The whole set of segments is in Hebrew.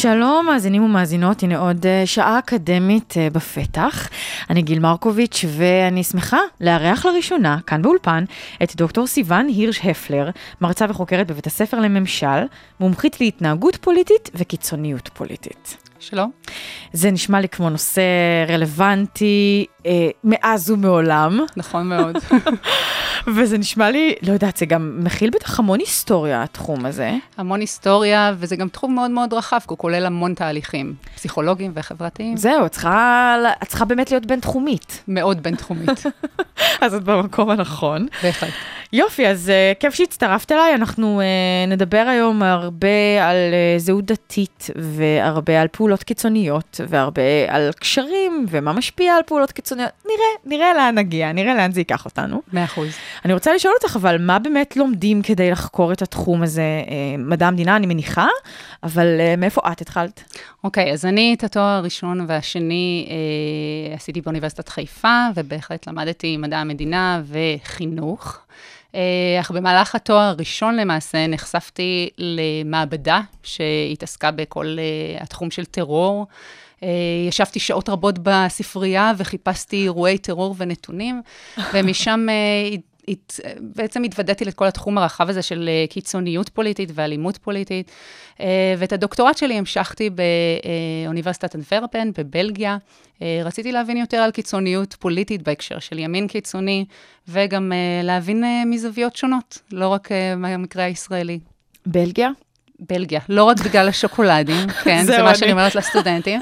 שלום, מאזינים ומאזינות, הנה עוד אה, שעה אקדמית אה, בפתח. אני גיל מרקוביץ', ואני שמחה לארח לראשונה, כאן באולפן, את דוקטור סיון הירש הפלר, מרצה וחוקרת בבית הספר לממשל, מומחית להתנהגות פוליטית וקיצוניות פוליטית. שלום. זה נשמע לי כמו נושא רלוונטי אה, מאז ומעולם, נכון מאוד. וזה נשמע לי, לא יודעת, זה גם מכיל בטח המון היסטוריה, התחום הזה. המון היסטוריה, וזה גם תחום מאוד מאוד רחב, כי הוא כולל המון תהליכים, פסיכולוגיים וחברתיים. זהו, את צריכה, את צריכה באמת להיות בינתחומית. מאוד בינתחומית, אז את במקום הנכון. בהחלט. יופי, אז uh, כיף שהצטרפת אליי. אנחנו uh, נדבר היום הרבה על uh, זהות דתית, והרבה על פעולות קיצוניות, והרבה על קשרים, ומה משפיע על פעולות קיצוניות. נראה, נראה לאן נגיע, נראה לאן זה ייקח אותנו. מאה אחוז. אני רוצה לשאול אותך, אבל מה באמת לומדים כדי לחקור את התחום הזה? Uh, מדע המדינה, אני מניחה, אבל uh, מאיפה את התחלת? אוקיי, אז אני את התואר הראשון והשני אה, עשיתי באוניברסיטת חיפה, ובהחלט למדתי מדע המדינה וחינוך. אה, אך במהלך התואר הראשון למעשה נחשפתי למעבדה שהתעסקה בכל אה, התחום של טרור. אה, ישבתי שעות רבות בספרייה וחיפשתי אירועי טרור ונתונים, ומשם הת- בעצם התוודעתי לכל התחום הרחב הזה של אה, קיצוניות פוליטית ואלימות פוליטית. אה, ואת הדוקטורט שלי המשכתי באוניברסיטת אנטוורפן, בבלגיה. אה, רציתי להבין יותר על קיצוניות פוליטית בהקשר של ימין קיצוני, וגם אה, להבין אה, מזוויות שונות, לא רק אה, מהמקרה הישראלי. בלגיה? בלגיה, לא רק בגלל השוקולדים, כן, זה זהו, מה אני- שאני אומרת לסטודנטים,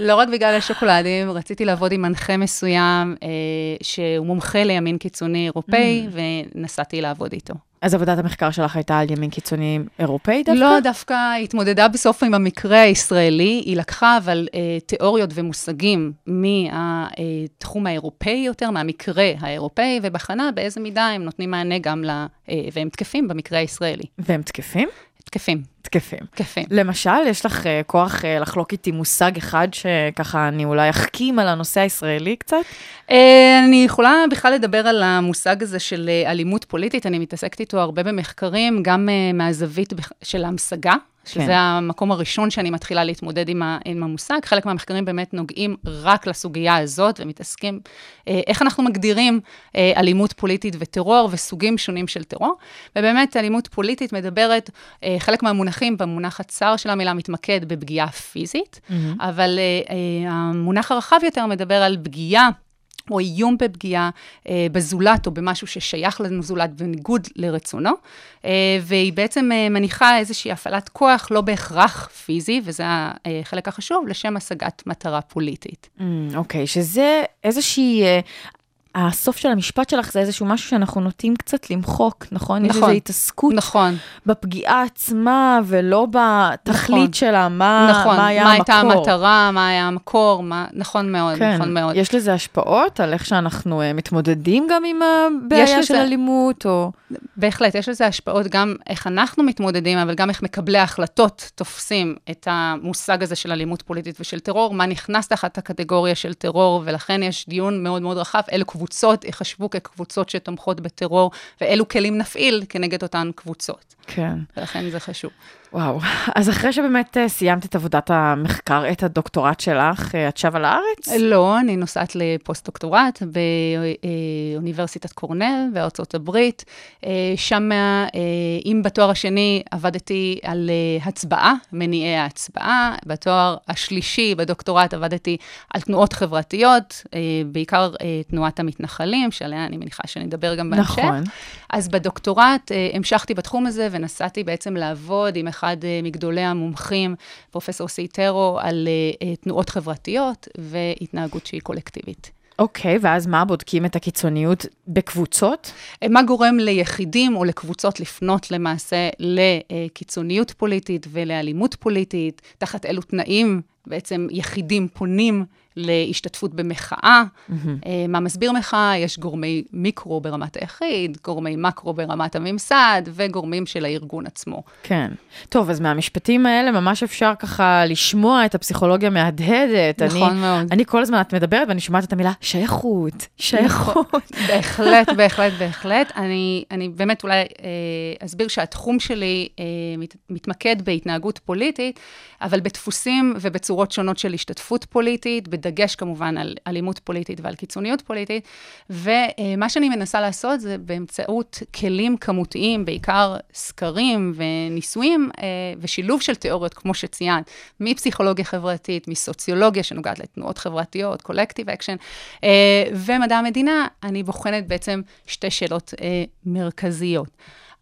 לא רק בגלל השוקולדים, רציתי לעבוד עם מנחה מסוים אה, שהוא מומחה לימין קיצוני אירופאי, ונסעתי לעבוד איתו. אז עבודת המחקר שלך הייתה על ימין קיצוני אירופאי דווקא? לא, דווקא התמודדה בסוף עם המקרה הישראלי, היא לקחה אבל אה, תיאוריות ומושגים מהתחום האירופאי יותר, מהמקרה האירופאי, ובחנה באיזה מידה הם נותנים מענה גם ל... אה, והם תקפים במקרה הישראלי. והם תקפים? תקפים, תקפים. תקפים. למשל, יש לך uh, כוח uh, לחלוק איתי מושג אחד שככה אני אולי אחכים על הנושא הישראלי קצת? אה, אני יכולה בכלל לדבר על המושג הזה של אה, אלימות פוליטית, אני מתעסקת איתו הרבה במחקרים, גם אה, מהזווית של ההמשגה, שזה כן. המקום הראשון שאני מתחילה להתמודד עם, ה, עם המושג. חלק מהמחקרים באמת נוגעים רק לסוגיה הזאת, ומתעסקים אה, איך אנחנו מגדירים אה, אלימות פוליטית וטרור וסוגים שונים של טרור. ובאמת, אלימות פוליטית מדברת, אה, חלק מהמונחים במונח הצר של המילה מתמקד בפגיעה פיזית, אבל אה, אה, המונח הרחב יותר מדבר על פגיעה. או איום בפגיעה אה, בזולת או במשהו ששייך לזולת בניגוד לרצונו, אה, והיא בעצם אה, מניחה איזושהי הפעלת כוח, לא בהכרח פיזי, וזה החלק החשוב, לשם השגת מטרה פוליטית. Mm, אוקיי, שזה איזושהי... Uh, הסוף של המשפט שלך זה איזשהו משהו שאנחנו נוטים קצת למחוק, נכון? יש נכון. איזו התעסקות נכון, בפגיעה עצמה ולא בתכלית נכון. שלה, מה, נכון. מה היה מה המקור. הייתה המטרה, מה היה המקור, מה... נכון מאוד, כן, נכון מאוד. יש לזה השפעות על איך שאנחנו uh, מתמודדים גם עם הבעיה יש של לזה- אלימות, או... בהחלט, יש לזה השפעות גם איך אנחנו מתמודדים, אבל גם איך מקבלי ההחלטות תופסים את המושג הזה של אלימות פוליטית ושל טרור, מה נכנס תחת הקטגוריה של טרור, ולכן יש דיון מאוד מאוד רחב, אילו קבוצות ייחשבו כקבוצות שתומכות בטרור, ואילו כלים נפעיל כנגד אותן קבוצות. כן. ולכן זה חשוב. וואו, אז אחרי שבאמת אה, סיימת את עבודת המחקר, את הדוקטורט שלך, אה, את שבה לארץ? לא, אני נוסעת לפוסט-דוקטורט באוניברסיטת קורנל בארצות הברית. אה, שם, אם בתואר השני עבדתי על הצבעה, מניעי ההצבעה, בתואר השלישי בדוקטורט עבדתי על תנועות חברתיות, בעיקר תנועת המתנחלים, שעליה אני מניחה שנדבר גם בהמשך. נכון. אז בדוקטורט המשכתי בתחום הזה ונסעתי בעצם לעבוד עם אחד אה, מגדולי המומחים, פרופסור סייטרו, על אה, אה, תנועות חברתיות והתנהגות שהיא קולקטיבית. אוקיי, ואז מה, בודקים את הקיצוניות בקבוצות? מה גורם ליחידים או לקבוצות לפנות למעשה לקיצוניות פוליטית ולאלימות פוליטית, תחת אילו תנאים בעצם יחידים פונים להשתתפות במחאה. אה, מה מסביר מחאה? יש גורמי מיקרו ברמת היחיד, גורמי מקרו ברמת הממסד, וגורמים של הארגון עצמו. כן. טוב, אז מהמשפטים האלה ממש אפשר ככה לשמוע את הפסיכולוגיה מהדהדת. נכון אני, מאוד. אני כל הזמן, את מדברת ואני שומעת את המילה שייכות, שייכות. בהחלט, בהחלט, בהחלט. אני, אני באמת אולי אה, אסביר שהתחום שלי אה, מת, מתמקד בהתנהגות פוליטית, אבל בדפוסים ובצורות שונות של השתתפות פוליטית, בדגש כמובן על אלימות פוליטית ועל קיצוניות פוליטית. ומה שאני מנסה לעשות זה באמצעות כלים כמותיים, בעיקר סקרים וניסויים, אה, ושילוב של תיאוריות, כמו שציינת, מפסיכולוגיה חברתית, מסוציולוגיה שנוגעת לתנועות חברתיות, collective action, אה, ומדע המדינה, אני בוחנת בעצם שתי שאלות אה, מרכזיות.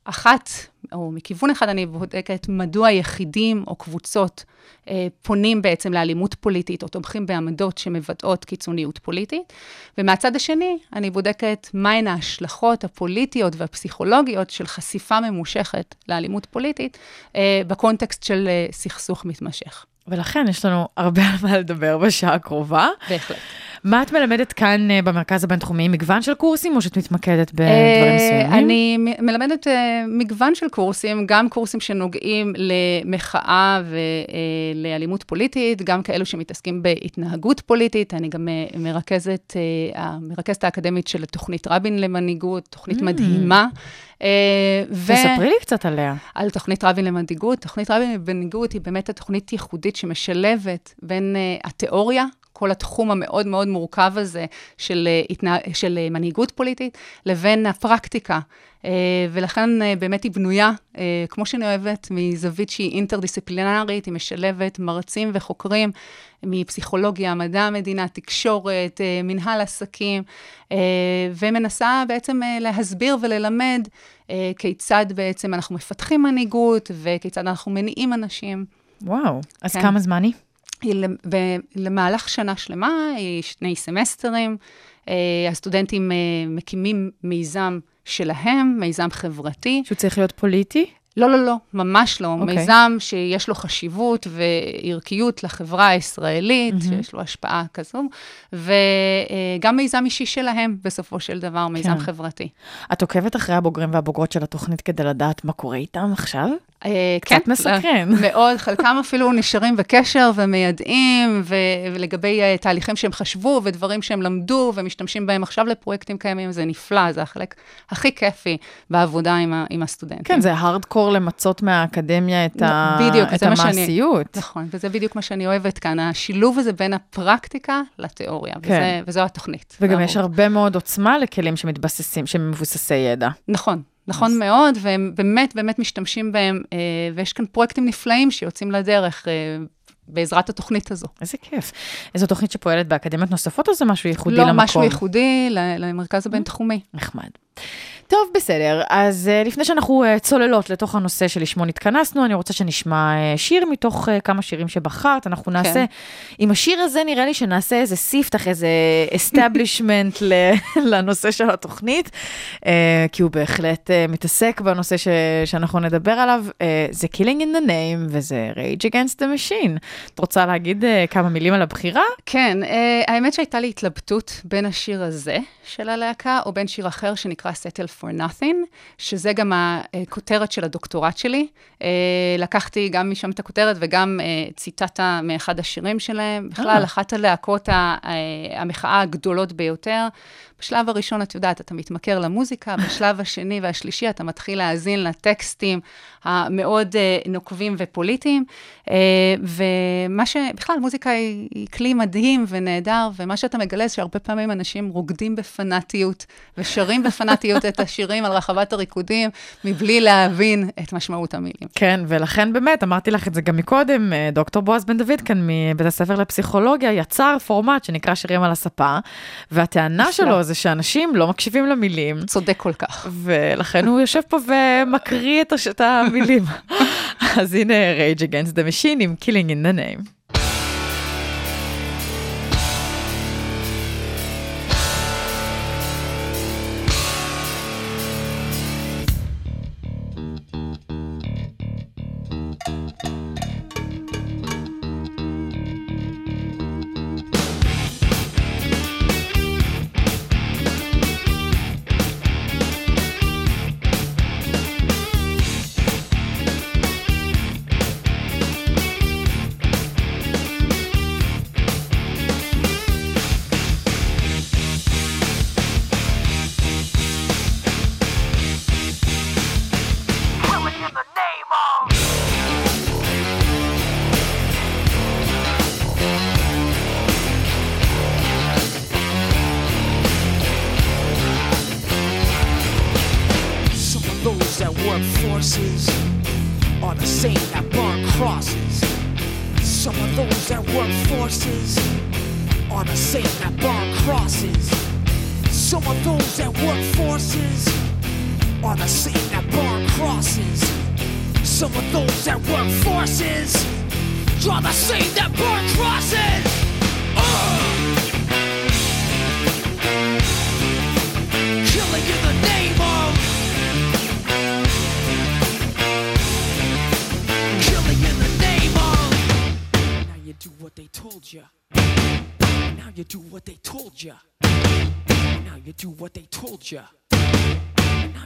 אחת, או מכיוון אחד אני בודקת מדוע יחידים או קבוצות אה, פונים בעצם לאלימות פוליטית או תומכים בעמדות שמבטאות קיצוניות פוליטית. ומהצד השני, אני בודקת מהן ההשלכות הפוליטיות והפסיכולוגיות של חשיפה ממושכת לאלימות פוליטית אה, בקונטקסט של אה, סכסוך מתמשך. ולכן יש לנו הרבה על מה לדבר בשעה הקרובה. בהחלט. מה את מלמדת כאן אה, במרכז הבינתחומי? מגוון של קורסים או שאת מתמקדת בדברים אה, מסוימים? אני מלמדת אה, מגוון של קורסים, גם קורסים שנוגעים למחאה ולאלימות פוליטית, גם כאלו שמתעסקים בהתנהגות פוליטית. אני גם מרכזת, המרכזת האקדמית של תוכנית רבין למנהיגות, תוכנית מדהימה. אה, ו- תספרי לי קצת עליה. על תוכנית רבין למנהיגות. תוכנית רבין למנהיגות היא באמת התוכנית ייחודית שמשלבת בין uh, התיאוריה, כל התחום המאוד מאוד מורכב הזה של, uh, התנה... של מנהיגות פוליטית, לבין הפרקטיקה. ולכן באמת היא בנויה, כמו שאני אוהבת, מזווית שהיא אינטרדיסציפלינרית, היא משלבת מרצים וחוקרים מפסיכולוגיה, מדע המדינה, תקשורת, מנהל עסקים, ומנסה בעצם להסביר וללמד כיצד בעצם אנחנו מפתחים מנהיגות וכיצד אנחנו מניעים אנשים. וואו, אז כן. כמה זמן היא? היא למ- ולמהלך שנה שלמה, היא שני סמסטרים. אה, הסטודנטים אה, מקימים מיזם שלהם, מיזם חברתי. שהוא צריך להיות פוליטי? לא, לא, לא, ממש לא. אוקיי. מיזם שיש לו חשיבות וערכיות לחברה הישראלית, שיש לו השפעה כזו, וגם מיזם אישי שלהם, בסופו של דבר, מיזם כן. חברתי. את עוקבת אחרי הבוגרים והבוגרות של התוכנית כדי לדעת מה קורה איתם עכשיו? אה, קצת כן, מסקרן. לא, מאוד, חלקם אפילו נשארים בקשר ומיידעים, ו- ולגבי uh, תהליכים שהם חשבו ודברים שהם למדו ומשתמשים בהם עכשיו לפרויקטים קיימים, זה נפלא, זה החלק הכי כיפי בעבודה עם, ה- עם הסטודנטים. כן, זה הארדקור למצות מהאקדמיה את, ה... בדיוק, את מה שאני- המעשיות. נכון, וזה בדיוק מה שאני אוהבת כאן, השילוב הזה בין הפרקטיקה לתיאוריה, כן. וזה, וזו התוכנית. וגם. יש הרבה מאוד עוצמה לכלים שמתבססים, שמבוססי ידע. נכון, נכון מאוד, והם באמת באמת משתמשים בהם, אה, ויש כאן פרויקטים נפלאים שיוצאים לדרך אה, בעזרת התוכנית הזו. איזה כיף. איזו תוכנית שפועלת באקדמיות נוספות, או זה משהו ייחודי לא למקום? משהו ייחודי למרכז הבינתחומי. נחמד. טוב, בסדר. אז uh, לפני שאנחנו uh, צוללות לתוך הנושא שלשמו נתכנסנו, אני רוצה שנשמע uh, שיר מתוך כמה שירים שבחרת. אנחנו נעשה, כן. עם השיר הזה נראה לי שנעשה איזה ספתח, איזה ל- לנושא של התוכנית, כי הוא בהחלט מתעסק בנושא ש- שאנחנו נדבר עליו. זה Killing in the Name וזה Rage Against the Machine. את רוצה להגיד כמה מילים על הבחירה? כן, אה, האמת שהייתה לי התלבטות בין השיר הזה של הלהקה, או בין שיר אחר שנקרא Settle for Nothing, שזה גם הכותרת של הדוקטורט שלי. אה, לקחתי גם משם את הכותרת וגם אה, ציטטה מאחד השירים שלהם. בכלל, אה. אחת הלהקות אה, המחאה הגדולות ביותר. בשלב הראשון, את יודעת, אתה מתמכר למוזיקה, בשלב השני והשלישי אתה מתחיל להאזין לטקסטים המאוד אה, נוקבים ופוליטיים. אה, ומה ש... בכלל, מוזיקה היא, היא כלי מדהים ונהדר, ומה שאתה מגלה זה שהרבה פעמים אנשים רוקדים בפנאטיות, ושרים בפנאטיות את השירים על רחבת הריקודים, מבלי להבין את משמעות המילים. כן, ולכן באמת, אמרתי לך את זה גם מקודם, אה, דוקטור בועז בן דוד כאן מבית הספר לפסיכולוגיה, יצר פורמט שנקרא שירים על הספה, והטענה שלו זה שאנשים לא מקשיבים למילים, צודק כל כך. ולכן הוא יושב פה ומקריא את המילים. אז הנה Rage Against the Machine עם Killing in the Name.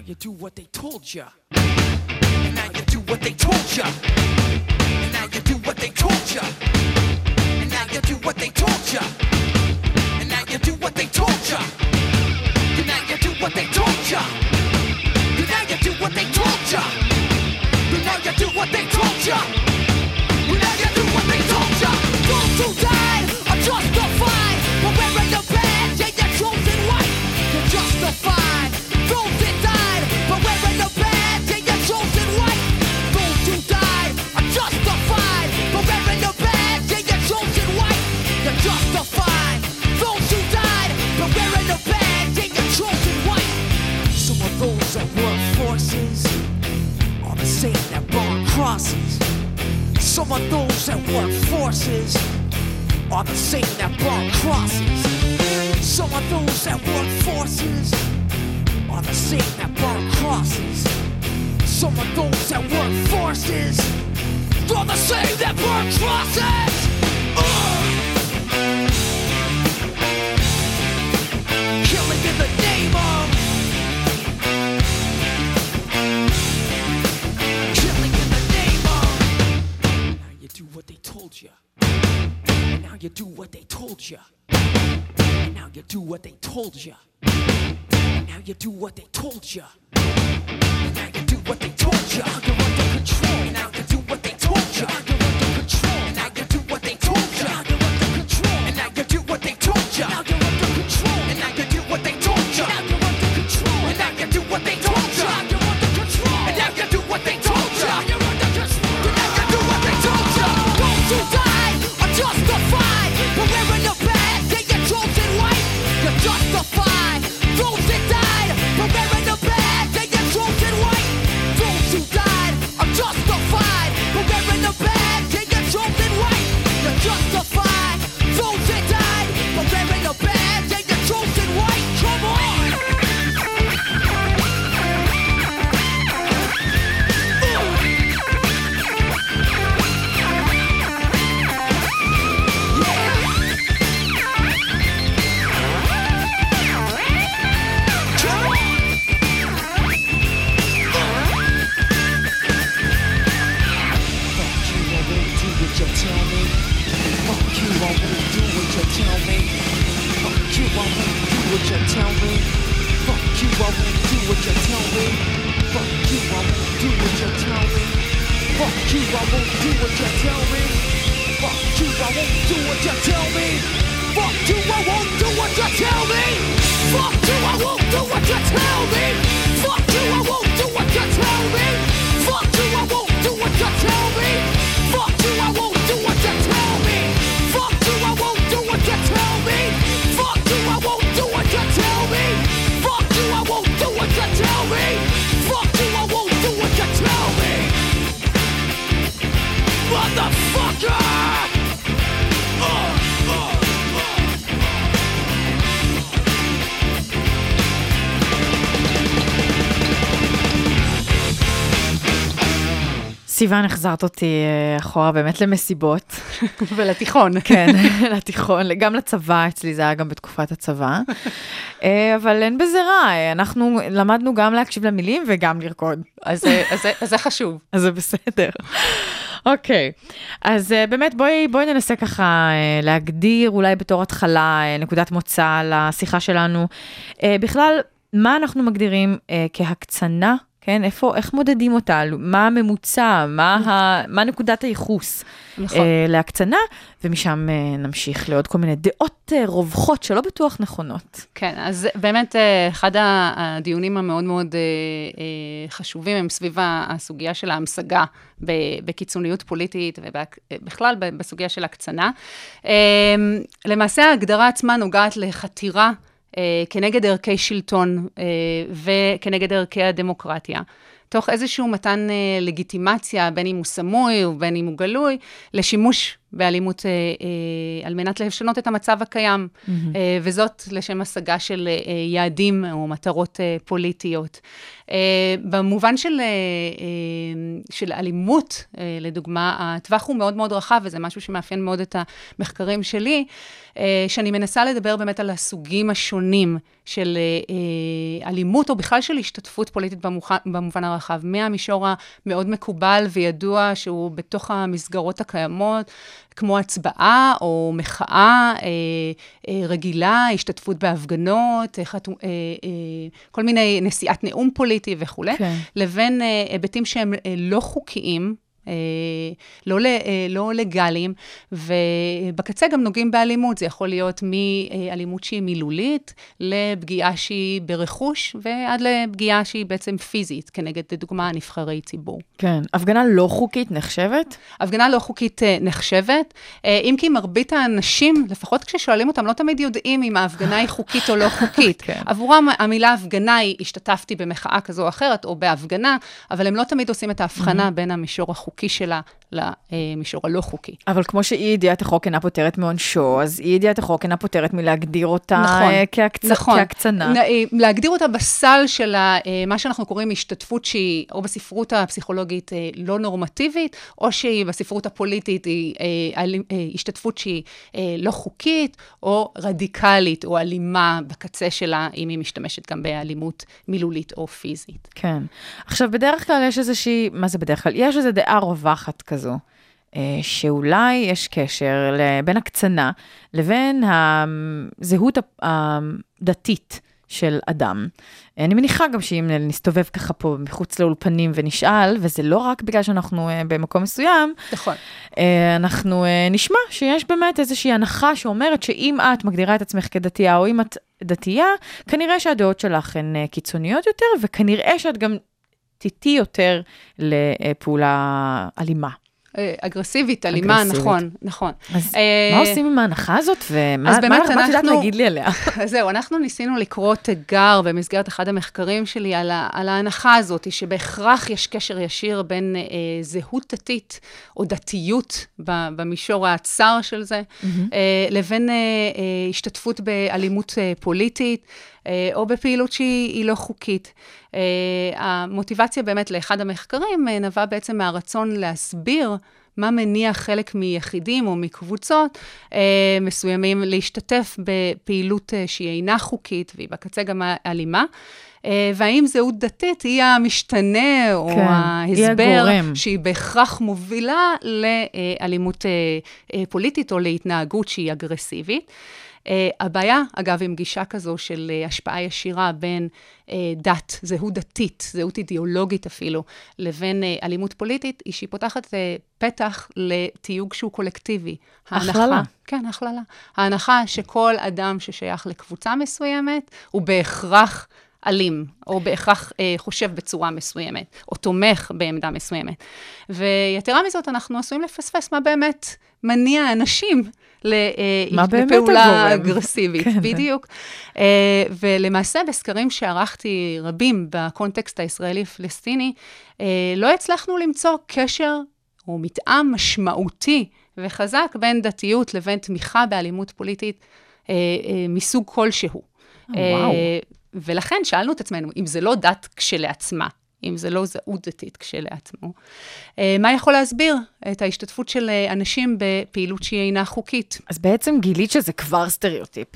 You do what they told you. And now you do what they told you. And now you do what they told you. And now you do what they told you. And now you do what they told you. And now you do what they told you. And now you do what they told you. And now you do what they told you. And now you do what they told you. Those who died Justified. Those who died wearing badge chosen white. Some of those that work forces are the same that burn crosses. Some of those that work forces are the same that burn crosses. Some of those that work forces are the same that burn crosses. Some of those that work forces are the same that burn crosses. Ugh. Told you. And now you do what they told you. And now you do what they told you. And now you do what they told you. You're under control. And now סיוון, החזרת אותי אה, אחורה באמת למסיבות. ולתיכון. כן, לתיכון, גם לצבא, אצלי זה היה גם בתקופת הצבא. אה, אבל אין בזה רע, אה, אנחנו למדנו גם להקשיב למילים וגם לרקוד. אז אז אז זה חשוב. אז זה בסדר. אוקיי, אז uh, באמת בואי, בואי ננסה ככה uh, להגדיר אולי בתור התחלה uh, נקודת מוצא לשיחה שלנו. Uh, בכלל, מה אנחנו מגדירים uh, כהקצנה, כן? איפה, איך מודדים אותה? מה הממוצע? מה, ה, מה נקודת הייחוס נכון. אה, להקצנה? ומשם אה, נמשיך לעוד כל מיני דעות אה, רווחות שלא בטוח נכונות. כן, אז באמת אה, אחד הדיונים המאוד מאוד אה, אה, חשובים הם סביב הסוגיה של ההמשגה בקיצוניות פוליטית ובכלל בסוגיה של הקצנה. אה, למעשה ההגדרה עצמה נוגעת לחתירה כנגד ערכי שלטון אה, וכנגד ערכי הדמוקרטיה. תוך איזשהו מתן אה, לגיטימציה, בין אם הוא סמוי ובין אם הוא גלוי, לשימוש באלימות אה, אה, על מנת לשנות את המצב הקיים, mm-hmm. אה, וזאת לשם השגה של אה, יעדים או מטרות אה, פוליטיות. אה, במובן של, אה, אה, של אלימות, אה, לדוגמה, הטווח הוא מאוד מאוד רחב, וזה משהו שמאפיין מאוד את המחקרים שלי, אה, שאני מנסה לדבר באמת על הסוגים השונים של אה, אה, אלימות, או בכלל של השתתפות פוליטית במוח, במובן הרחב, מהמישור המאוד מקובל וידוע שהוא בתוך המסגרות הקיימות, כמו הצבעה או מחאה אה, אה, רגילה, השתתפות בהפגנות, אה, אה, אה, כל מיני נשיאת נאום פוליטי וכולי, כן. לבין אה, היבטים שהם אה, לא חוקיים. אה, לא, אה, לא לגאליים, ובקצה גם נוגעים באלימות. זה יכול להיות מאלימות שהיא מילולית, לפגיעה שהיא ברכוש, ועד לפגיעה שהיא בעצם פיזית, כנגד, לדוגמה, נבחרי ציבור. כן. הפגנה לא חוקית נחשבת? הפגנה לא חוקית אה, נחשבת, אם כי מרבית האנשים, לפחות כששואלים אותם, לא תמיד יודעים אם ההפגנה היא חוקית או לא חוקית. כן. עבורם המילה הפגנה היא, השתתפתי במחאה כזו או אחרת, או בהפגנה, אבל הם לא תמיד עושים את ההבחנה בין המישור החוקי שלה למישור הלא חוקי. אבל כמו שאי ידיעת החוק אינה פוטרת מעונשו, אז אי ידיעת החוק אינה פוטרת מלהגדיר אותה נכון, אה, כהקצ... נכון. כהקצנה. נ- אה, להגדיר אותה בסל של ה- אה, מה שאנחנו קוראים השתתפות שהיא, או בספרות הפסיכולוגית לא נורמטיבית, או שהיא בספרות הפוליטית היא השתתפות שהיא לא חוקית, או רדיקלית, או אלימה בקצה שלה, אם היא משתמשת גם באלימות מילולית או פיזית. כן. עכשיו, בדרך כלל יש איזושהי, מה זה בדרך כלל? יש איזו דעה רווחת כזו, אה, שאולי יש קשר בין הקצנה לבין הזהות הדתית של אדם. אני מניחה גם שאם נסתובב ככה פה מחוץ לאולפנים ונשאל, וזה לא רק בגלל שאנחנו אה, במקום מסוים, נכון. אה, אנחנו נשמע שיש באמת איזושהי הנחה שאומרת שאם את מגדירה את עצמך כדתייה, או אם את דתייה, כנראה שהדעות שלך הן קיצוניות יותר, וכנראה שאת גם תיטי יותר לפעולה אלימה. אה, אגרסיבית, אלימה. נכון, נכון. אז אה, מה עושים עם ההנחה הזאת, ומה את יודעת אנחנו- להגיד לי עליה? זהו, אנחנו ניסינו לקרוא תיגר במסגרת אחד המחקרים שלי על, ההנחה הזאת, שבהכרח יש קשר ישיר בין אה, זהות דתית או דתיות במישור הצר של זה, לבין השתתפות באלימות פוליטית. אה, או בפעילות שהיא היא לא חוקית. אה, המוטיבציה באמת לאחד המחקרים אה, נבע בעצם מהרצון להסביר מה מניע חלק מיחידים או מקבוצות אה, מסוימים להשתתף בפעילות אה, שהיא אינה חוקית, והיא בקצה גם אלימה. אה, והאם זהות דתית היא המשתנה או כן, ההסבר. שהיא בהכרח מובילה לאלימות אה, אה, פוליטית או להתנהגות שהיא אגרסיבית. Uh, הבעיה, אגב, עם גישה כזו של uh, השפעה ישירה בין uh, דת, זהות דתית, זהות אידיאולוגית אפילו, לבין uh, אלימות פוליטית, היא שהיא פותחת uh, פתח לתיוג שהוא קולקטיבי. הכללה. כן, הכללה. ההנחה שכל אדם ששייך לקבוצה מסוימת, הוא בהכרח אלים, או בהכרח אה, חושב בצורה מסוימת, או תומך בעמדה מסוימת. ויתרה מזאת, אנחנו עשויים לפספס מה באמת מניע אנשים אה, לפעולה. אגרסיבית. כן. בדיוק. אה, ולמעשה, בסקרים שערכתי רבים בקונטקסט הישראלי-פלסטיני, אה, לא הצלחנו למצוא קשר או מתאם משמעותי וחזק בין דתיות לבין תמיכה באלימות פוליטית אה, אה, מסוג כלשהו. וואו. אה, ולכן שאלנו את עצמנו, אם זה לא דת כשלעצמה, אם זה לא זהות דתית כשלעצמו, אה, מה יכול להסביר את ההשתתפות של אה, אנשים בפעילות שהיא אינה חוקית? אז בעצם גילית שזה כבר סטריאוטיפ.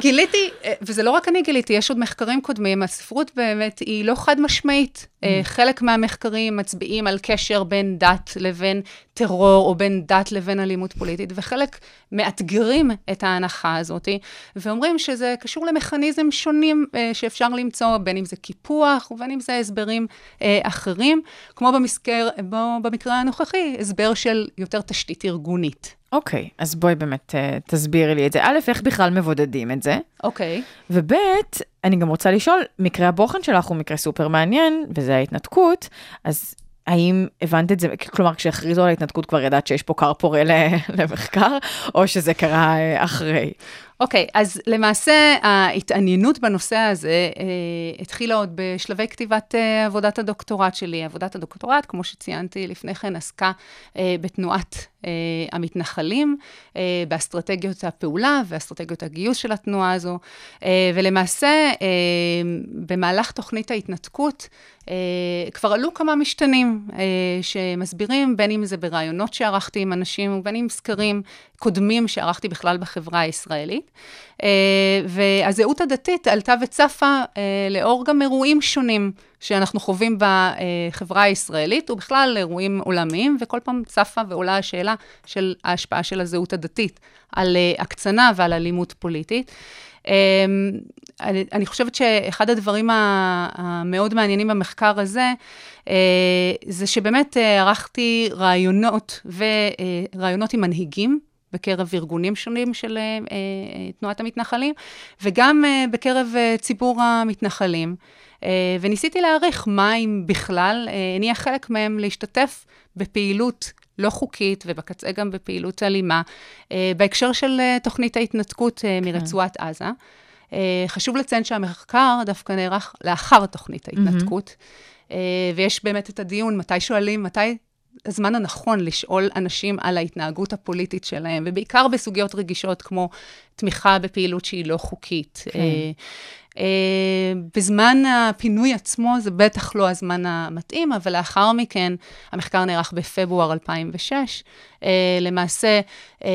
גיליתי, אה, וזה לא רק אני גיליתי, יש עוד מחקרים קודמים, הספרות באמת היא לא חד משמעית. אה, חלק מהמחקרים מצביעים על קשר בין דת לבין טרור, או בין דת לבין אלימות פוליטית, וחלק מאתגרים את ההנחה הזאת, ואומרים שזה קשור למכניזם שונים אה, שאפשר למצוא, בין אם זה קיפוח, ובין אם זה הסברים אחרים, כמו במזכר, בו, במקרה הנוכחי, הסבר של יותר תשתית ארגונית. אוקיי, אז בואי באמת אה, תסבירי לי את זה. א', איך בכלל מבודדים את זה? אוקיי. וב', אני גם רוצה לשאול, מקרה הבוחן שלך הוא מקרה סופר מעניין, וזה ההתנתקות, אז האם הבנת את זה, כלומר, כשהכריזו על ההתנתקות כבר ידעת שיש פה כר פורה למחקר, או שזה קרה אה, אחרי? אוקיי, okay, אז למעשה ההתעניינות בנושא הזה אה, התחילה עוד בשלבי כתיבת אה, עבודת הדוקטורט שלי. עבודת הדוקטורט, כמו שציינתי לפני כן, עסקה אה, בתנועת המתנחלים, אה, באסטרטגיות הפעולה ואסטרטגיות הגיוס של התנועה הזו, אה, ולמעשה, אה, במהלך תוכנית ההתנתקות, אה, כבר עלו כמה משתנים אה, שמסבירים, בין אם זה ברעיונות שערכתי עם אנשים, ובין אם סקרים קודמים שערכתי בכלל בחברה הישראלית. אה, והזהות הדתית עלתה וצפה אה, לאור גם אירועים שונים שאנחנו חווים בחברה הישראלית, ובכלל אירועים עולמיים, וכל פעם צפה ועולה השאלה של ההשפעה של הזהות הדתית על אה, הקצנה ועל אלימות פוליטית. אני, חושבת שאחד הדברים המאוד מעניינים במחקר הזה, זה שבאמת ערכתי רעיונות ורעיונות עם מנהיגים בקרב ארגונים שונים של uh, uh, תנועת המתנחלים, וגם uh, בקרב ציבור המתנחלים. וניסיתי להעריך מה אם בכלל הניע חלק מהם להשתתף בפעילות לא חוקית, ובקצה גם בפעילות אלימה, בהקשר של תוכנית ההתנתקות כן. מרצועת עזה. Uh, חשוב לציין שהמחקר דווקא נערך לאחר תוכנית ההתנתקות, mm-hmm. ויש באמת את הדיון, מתי שואלים, מתי הזמן הנכון לשאול אנשים על ההתנהגות הפוליטית שלהם, ובעיקר בסוגיות רגישות כמו תמיכה בפעילות שהיא לא חוקית. כן. אה, בזמן הפינוי עצמו זה בטח לא הזמן המתאים, אבל לאחר מכן, המחקר נערך בפברואר 2006. אה, למעשה... אה,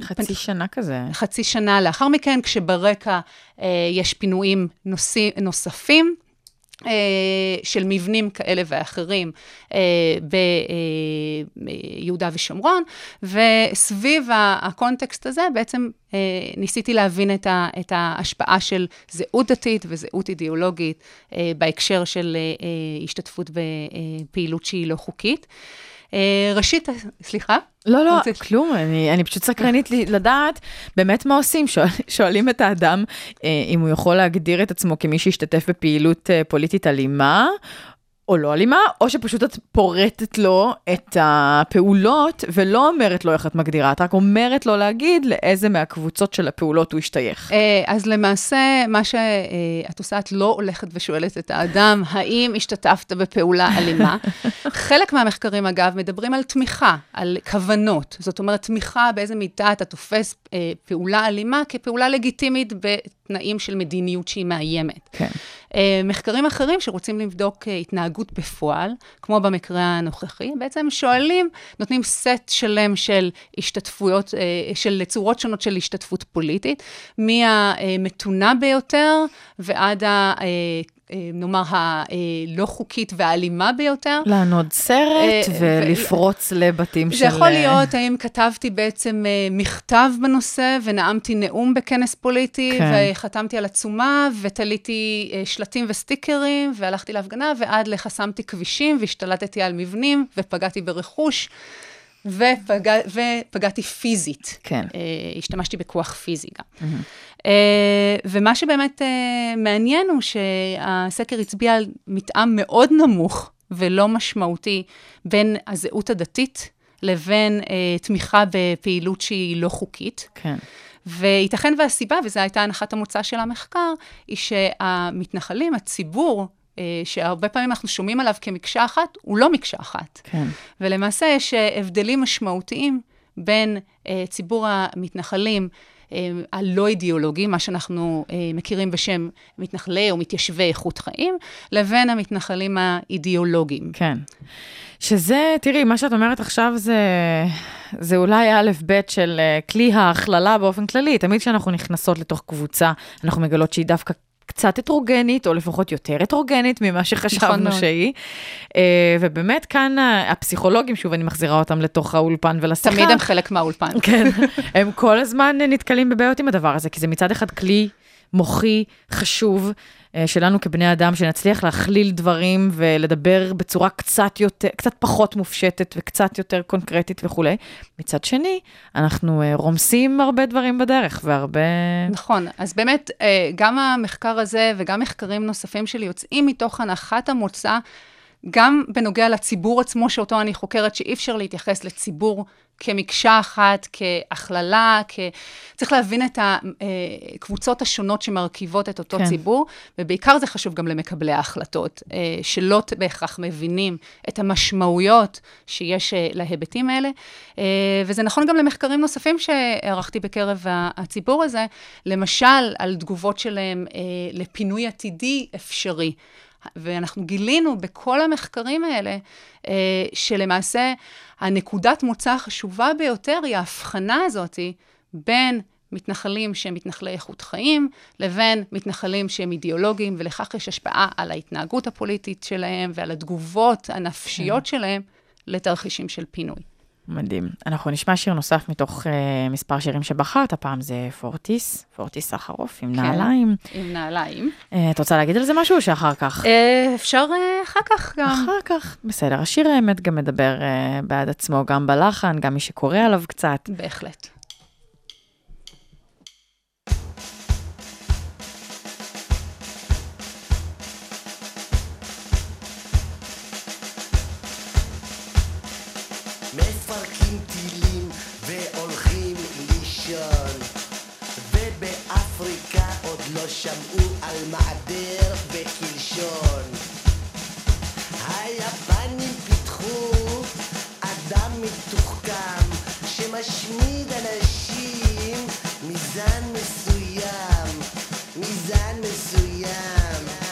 חצי פנ... שנה כזה. חצי שנה לאחר מכן, כשברקע אה, יש פינויים נוסי, נוספים. אה, של מבנים כאלה ואחרים אה, ביהודה ושומרון, וסביב הקונטקסט הזה בעצם אה, ניסיתי להבין את ההשפעה של זהות דתית וזהות אידיאולוגית בהקשר של השתתפות בפעילות שהיא לא חוקית. ראשית, סליחה? לא, לא, כלום, אני, אני פשוט סקרנית לדעת באמת מה עושים. שואל, שואלים את האדם אה, אם הוא יכול להגדיר את עצמו כמי שהשתתף בפעילות אה, פוליטית אלימה, או לא אלימה, או שפשוט את פורטת לו את הפעולות ולא אומרת לו איך את מגדירה, את רק אומרת לו להגיד לאיזה מהקבוצות של הפעולות הוא השתייך. אה, אז למעשה, מה שאת עושה, את לא הולכת ושואלת את האדם, האם השתתפת בפעולה אלימה? חלק מהמחקרים, אגב, מדברים על תמיכה, על כוונות. זאת אומרת, תמיכה באיזה מידה אתה תופס אה, פעולה אלימה כפעולה לגיטימית בתנאים של מדיניות שהיא מאיימת. כן. אה, מחקרים אחרים שרוצים לבדוק אה, התנהגות בפועל, כמו במקרה הנוכחי, בעצם שואלים, נותנים סט שלם של השתתפויות, של צורות שונות של השתתפות פוליטית, מהמתונה ביותר ועד ה... אה, נאמר, הלא חוקית והאלימה ביותר. לענוד סרט אה, ולפרוץ לבתים של... זה יכול להיות, האם כתבתי בעצם אה, מכתב בנושא ונאמתי נאום בכנס פוליטי, כן. וחתמתי על עצומה, ותליתי שלטים וסטיקרים, והלכתי להפגנה, ועד לחסמתי כבישים, והשתלטתי על מבנים, ופגעתי ברכוש. ופגע, ופגעתי פיזית. כן. Uh, השתמשתי בכוח פיזי גם. Mm-hmm. Uh, ומה שבאמת uh, מעניין הוא שהסקר הצביע על מתאם מאוד נמוך ולא משמעותי בין הזהות הדתית לבין uh, תמיכה בפעילות שהיא לא חוקית. כן. וייתכן והסיבה, וזו הייתה הנחת המוצא של המחקר, היא שהמתנחלים, הציבור, אה, שהרבה פעמים אנחנו שומעים עליו כמקשה אחת, הוא לא מקשה אחת. כן. ולמעשה יש אה, הבדלים משמעותיים בין אה, ציבור המתנחלים, הלא אידיאולוגיים, מה שאנחנו מכירים בשם מתנחלי או מתיישבי איכות חיים, לבין המתנחלים האידיאולוגיים. כן. שזה, תראי, מה שאת אומרת עכשיו זה, זה אולי א' ב' של אה, כלי ההכללה באופן כללי. תמיד כשאנחנו נכנסות לתוך קבוצה, אנחנו מגלות שהיא דווקא קצת הטרוגנית, או לפחות יותר הטרוגנית ממה נכון שחשבנו מאוד. שהיא. אה, ובאמת כאן הפסיכולוגים, שוב, אני מחזירה אותם לתוך האולפן ולשיחה. תמיד הם חלק מהאולפן. כן, הם כל הזמן נתקלים בבעיות עם הדבר הזה, כי זה מצד אחד כלי מוחי חשוב שלנו כבני אדם, שנצליח להכליל דברים ולדבר בצורה קצת יותר, קצת פחות מופשטת וקצת יותר קונקרטית וכולי. מצד שני, אנחנו אה, רומסים הרבה דברים בדרך והרבה... נכון, אז באמת, אה, גם המחקר הזה וגם מחקרים נוספים שלי יוצאים מתוך הנחת המוצא, גם בנוגע לציבור עצמו, שאותו אני חוקרת, שאי אפשר להתייחס לציבור כמקשה אחת, כהכללה, כ... צריך להבין את הקבוצות השונות שמרכיבות את אותו כן. ציבור, ובעיקר זה חשוב גם למקבלי ההחלטות, אה, שלא בהכרח מבינים את המשמעויות שיש אה, להיבטים האלה. אה, וזה נכון גם למחקרים נוספים שערכתי בקרב הציבור הזה, למשל, על תגובות שלהם אה, לפינוי עתידי אפשרי. ואנחנו גילינו בכל המחקרים האלה, אה, שלמעשה הנקודת מוצא החשובה ביותר היא ההבחנה הזאת בין מתנחלים שהם מתנחלי איכות חיים, לבין מתנחלים שהם אידיאולוגיים, ולכך יש השפעה על ההתנהגות הפוליטית שלהם ועל התגובות הנפשיות שלהם לתרחישים של פינוי. מדהים. אנחנו נשמע שיר נוסף מתוך uh, מספר שירים שבחרת, הפעם זה פורטיס, פורטיס סחרוף עם כן. נעליים. עם נעליים. Uh, את רוצה להגיד על זה משהו או שאחר כך? אה, אפשר אה, אחר כך גם. אחר כך, בסדר. השיר האמת גם מדבר uh, בעד עצמו, גם בלחן, גם מי שקורא עליו קצת. בהחלט. שמעו על מעדר וקלשון היפנים פיתחו אדם מתוחכם שמשמיד אנשים מזן מסוים מזן מסוים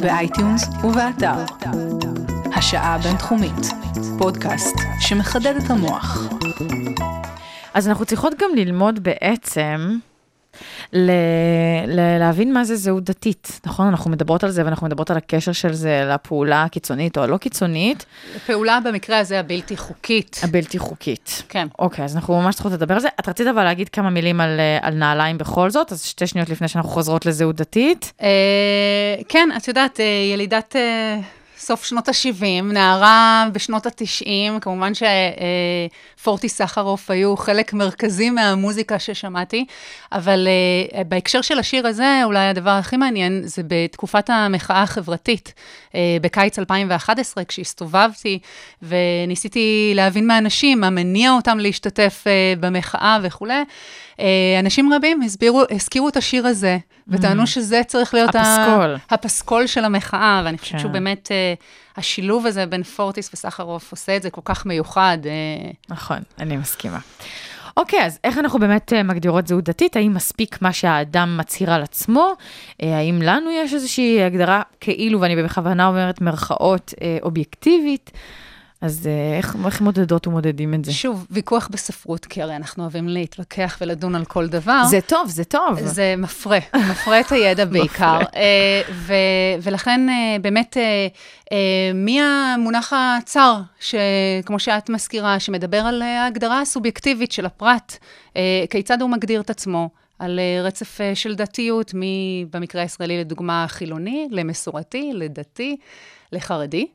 ב iTunes ובאתר. השעה הבינתחומית, פודקאסט שמחדד את המוח. אז אנחנו צריכות גם ללמוד בעצם ל- ל- להבין מה זה זהות דתית, נכון? אנחנו מדברות על זה ואנחנו מדברות על הקשר של זה לפעולה הקיצונית או הלא קיצונית, פעולה במקרה הזה הבלתי חוקית. הבלתי חוקית. כן. אוקיי, אז אנחנו ממש צריכות לדבר על זה. את רצית אבל להגיד כמה מילים על, אה, על נעליים בכל זאת, אז שתי שניות לפני שאנחנו חוזרות לזהות דתית. אה, כן, את יודעת, אה, ילידת אה, סוף שנות ה-70, נערה בשנות ה-90, כמובן שפורטי סחרוף היו חלק מרכזי מהמוזיקה ששמעתי, אבל אה, בהקשר של השיר הזה, אולי הדבר הכי מעניין זה בתקופת המחאה החברתית, אה, בקיץ 2011, כשהסתובבתי וניסיתי להבין מהאנשים, מה מניע אותם להשתתף אה, במחאה וכולי. אנשים רבים הסבירו, הזכירו את השיר הזה, וטענו שזה צריך להיות ה- הפסקול. הפסקול של המחאה, ואני חושבת כן. שהוא באמת, אה, השילוב הזה בין פורטיס וסחרוף עושה את זה כל כך מיוחד. אה, נכון, אני מסכימה. אוקיי, אז איך אנחנו באמת אה, מגדירות זהות דתית? האם מספיק מה שהאדם מצהיר על עצמו? אה, האם לנו יש איזושהי הגדרה כאילו, ואני בכוונה אומרת מרכאות, אה, אובייקטיבית? אז אה, איך, איך מודדות ומודדים את זה? שוב, ויכוח בספרות, כי הרי אנחנו אוהבים להתווכח ולדון על כל דבר. זה טוב, זה טוב. זה מפרה, מפרה את הידע בעיקר. אה, ו- ולכן אה, באמת, מי המונח הצר, שכמו שאת מזכירה, שמדבר על ההגדרה הסובייקטיבית של הפרט, כיצד הוא מגדיר את עצמו? על רצף של דתיות, מ- במקרה הישראלי לדוגמה חילוני, למסורתי, לדתי, לחרדי.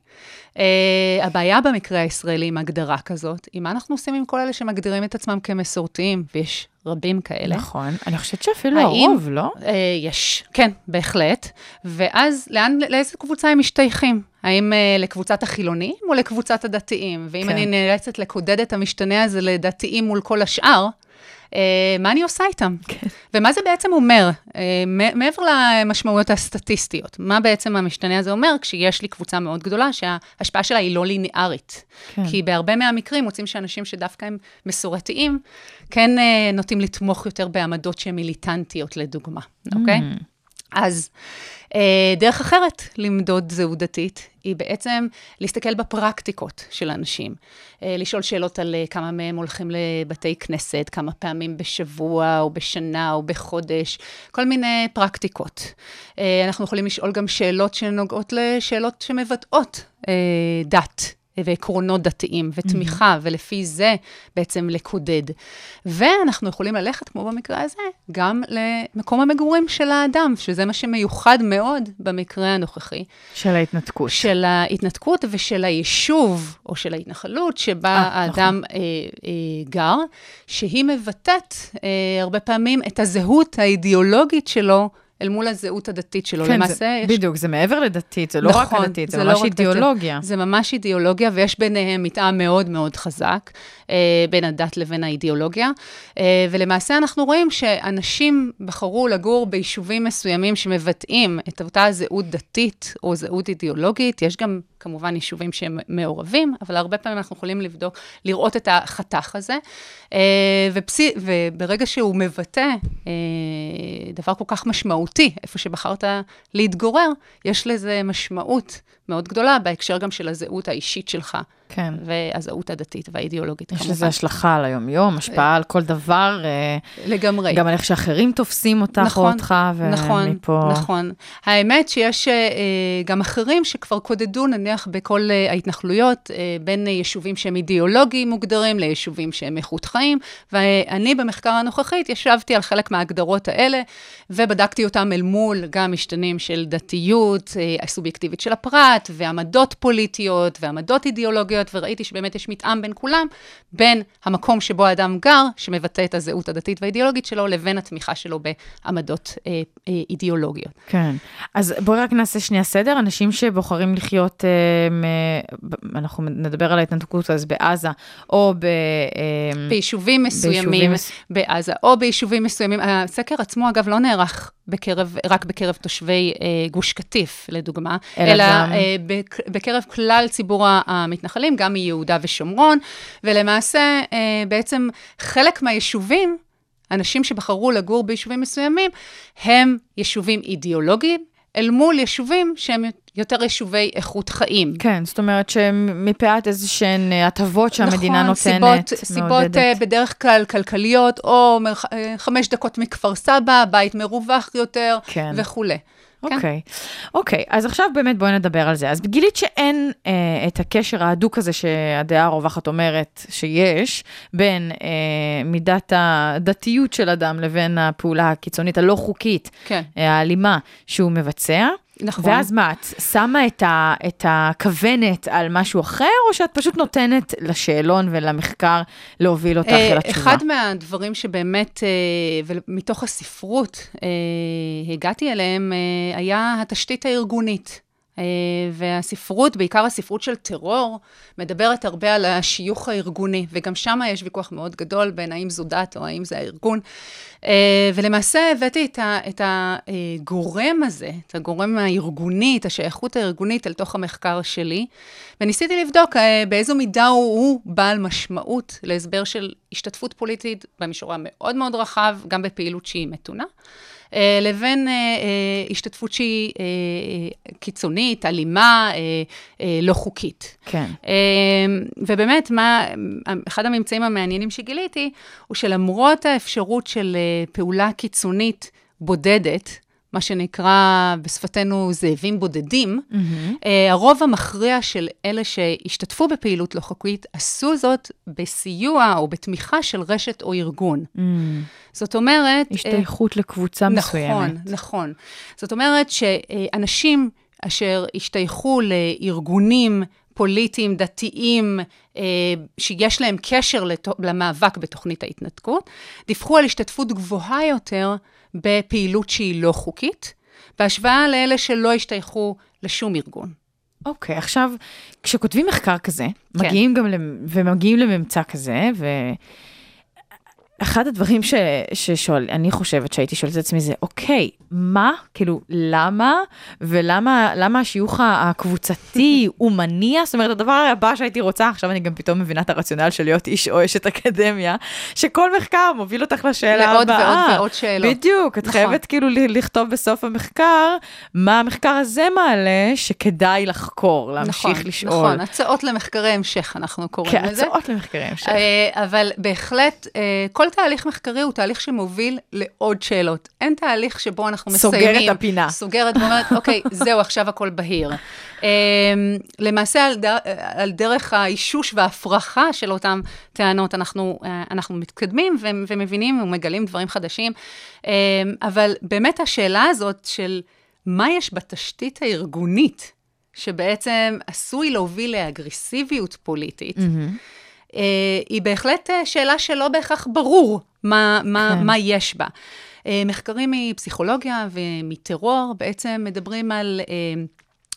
Uh, הבעיה במקרה הישראלי עם הגדרה כזאת, היא מה אנחנו עושים עם כל אלה שמגדירים את עצמם כמסורתיים, ויש רבים כאלה. נכון, אני חושבת שאפילו האם- הרוב, לא? Uh, יש, כן, בהחלט. ואז לאן, לאיזה קבוצה הם משתייכים? האם uh, לקבוצת החילונים או לקבוצת הדתיים? ואם כן. אני נאלצת לקודד את המשתנה הזה לדתיים מול כל השאר, מה אני עושה איתם? כן. ומה זה בעצם אומר, uh, מעבר למשמעויות הסטטיסטיות? מה בעצם המשתנה הזה אומר כשיש לי קבוצה מאוד גדולה שההשפעה שלה היא לא ליניארית? כן. כי בהרבה מהמקרים מוצאים שאנשים שדווקא הם מסורתיים, כן uh, נוטים לתמוך יותר בעמדות שהן מיליטנטיות, לדוגמה, אוקיי? Mm. אז אה, דרך אחרת למדוד זהות דתית, היא בעצם להסתכל בפרקטיקות של אנשים. אה, לשאול שאלות על אה, כמה מהם הולכים לבתי כנסת, כמה פעמים בשבוע, או בשנה, או בחודש, כל מיני פרקטיקות. אנחנו יכולים לשאול גם שאלות שנוגעות לשאלות שמבטאות דת. ועקרונות דתיים ותמיכה, ולפי זה בעצם לקודד. ואנחנו יכולים ללכת, כמו במקרה הזה, גם למקום המגורים של האדם, שזה מה שמיוחד מאוד במקרה הנוכחי, של ההתנתקות. של ההתנתקות ושל היישוב, או של ההתנחלות, שבה אה, האדם אה, אה, גר, שהיא מבטאת אה, הרבה פעמים את הזהות האידיאולוגית שלו אל מול הזהות הדתית שלו. כן, למעשה, זה, יש בדיוק, זה מעבר לדתית, זה לא רק נכון, לדתית, זה, זה לא ממש רק דתי. אידיאולוגיה. זה ממש אידיאולוגיה, ויש ביניהם מתאם מאוד מאוד חזק, בין הדת לבין האידיאולוגיה. אה, ולמעשה אנחנו רואים שאנשים בחרו לגור ביישובים מסוימים שמבטאים את אותה זהות דתית או זהות אידיאולוגית. יש גם כמובן יישובים שהם מעורבים, אבל הרבה פעמים אנחנו יכולים לבדוק, לראות את החתך הזה. אה, ופסי, וברגע שהוא מבטא אה, דבר כל כך משמעותי, איפה שבחרת להתגורר, יש לזה משמעות מאוד גדולה בהקשר גם של הזהות האישית שלך, כן. והזהות הדתית והאידיאולוגית, יש כמובן. לזה השלחה על היום-יום, השפעה על כל דבר, אה, לגמרי. גם על איך שאחרים תופסים אותך או נכון, אותך, נכון, ומפה... נכון. האמת שיש אה, גם אחרים שכבר קודדו, נניח, בכל אה, ההתנחלויות, אה, בין אה, יישובים שהם אידיאולוגיים מוגדרים ליישובים שהם איכות חיים, ואני במחקר הנוכחי התיישבתי על חלק מההגדרות האלה, ובדקתי אותם אל מול גם משתנים של דתיות, אה, הסובייקטיבית של הפרט, דת ועמדות פוליטיות ועמדות אידיאולוגיות, וראיתי שבאמת יש מתאם בין כולם, בין המקום שבו האדם גר, שמבטא את הזהות הדתית והאידיאולוגית שלו, לבין התמיכה שלו בעמדות אה, אה, אידיאולוגיות. כן. אז בואי רק נעשה שנייה סדר. אנשים שבוחרים לחיות, אה, מ- אנחנו נדבר על ההתנתקות אז בעזה, או ב... אה, ביישובים מסוימים ביישובים בעזה, או ביישובים מסוימים. הסקר עצמו, אגב, לא נערך בקרב, רק בקרב תושבי אה, גוש קטיף, לדוגמה, אלא אלא גם- אה, בקרב כלל ציבור המתנחלים, גם מיהודה ושומרון, ולמעשה, אה, בעצם חלק מהיישובים, אנשים שבחרו לגור ביישובים מסוימים, הם יישובים אידיאולוגיים, אל מול יישובים שהם יותר יישובי איכות חיים. כן, זאת אומרת שמפאת איזה שהן אה, הטבות שהמדינה נכון, נותנת, סיבות, סיבות uh, בדרך כלל כלכליות, או מרח, חמש דקות מכפר סבא, בית מרווח יותר, כן. וכולי. כן? אוקיי, אוקיי, אז עכשיו באמת בואי נדבר על זה. אז גילית שאין אה, את הקשר ההדוק הזה שהדעה הרווחת אומרת שיש, בין אה, מידת הדתיות של אדם לבין הפעולה הקיצונית הלא חוקית, כן. אה, האלימה שהוא מבצע. נכון. ואז מה, את שמה את, ה, את הכוונת על משהו אחר, או שאת פשוט נותנת לשאלון ולמחקר להוביל אותך אה, אל התשובה? אחד מהדברים שבאמת, אה, ומתוך הספרות אה, הגעתי אליהם, היה התשתית הארגונית. אה, והספרות, בעיקר הספרות של טרור, מדברת הרבה על השיוך הארגוני, וגם שם יש ויכוח מאוד גדול בין האם זו דת או האם זה הארגון. אה, ולמעשה הבאתי את, הגורם הזה, את הגורם הארגוני, את השייכות הארגונית אל תוך המחקר שלי, וניסיתי לבדוק אה, באיזו מידה הוא, הוא בעל משמעות להסבר של השתתפות פוליטית במישור המאוד מאוד רחב, גם בפעילות שהיא מתונה. אה, לבין אה, אה, השתתפות שהיא קיצונית, אלימה, לא חוקית. כן. ובאמת, מה, אחד הממצאים המעניינים שגיליתי, הוא שלמרות האפשרות של פעולה קיצונית בודדת, מה שנקרא בשפתנו זאבים בודדים, mm-hmm. הרוב המכריע של אלה שהשתתפו בפעילות לא חוקית, עשו זאת בסיוע או בתמיכה של רשת או ארגון. Mm. זאת אומרת... השתייכות לקבוצה מסוימת. נכון, נכון. זאת אומרת שאנשים אשר השתייכו לארגונים פוליטיים, דתיים, אה, שיש להם קשר למאבק בתוכנית ההתנתקות, דיווחו על השתתפות גבוהה יותר בפעילות שהיא לא חוקית, בהשוואה לאלה שלא השתייכו לשום ארגון. אוקיי, okay, עכשיו, כשכותבים מחקר כזה, כן. מגיעים גם, ומגיעים לממצא כזה, ו... אחד הדברים ש, ששואל, אני חושבת שהייתי שואלת את עצמי זה, אוקיי, מה, כאילו, למה, ולמה למה השיוך הקבוצתי הוא מניע? זאת אומרת, הדבר הבא שהייתי רוצה, עכשיו אני גם פתאום מבינה את הרציונל של להיות איש או אשת אקדמיה, שכל מחקר מוביל אותך לשאלה לעוד הבאה. לעוד ועוד ועוד שאלות. בדיוק, את נכון. חייבת כאילו לכתוב בסוף המחקר, מה המחקר הזה מעלה שכדאי לחקור, להמשיך נכון, לשאול. נכון, הצעות למחקרי המשך, אנחנו קוראים כן, לזה. כן, הצעות למחקרי המשך. אבל בהחלט, כל תהליך מחקרי הוא תהליך שמוביל לעוד שאלות. אין תהליך שבו אנחנו מסיימים. סוגר את הפינה. סוגרת ואומרת, אוקיי, זהו, עכשיו הכל בהיר. למעשה, על, דר, על דרך האישוש וההפרחה של אותן טענות, אנחנו, אנחנו מתקדמים ומבינים ומגלים דברים חדשים. אבל באמת השאלה הזאת של מה יש בתשתית הארגונית, שבעצם עשוי להוביל לאגרסיביות פוליטית, mm-hmm. היא בהחלט שאלה שלא בהכרח ברור מה, מה, כן. מה יש בה. מחקרים מפסיכולוגיה ומטרור בעצם מדברים על,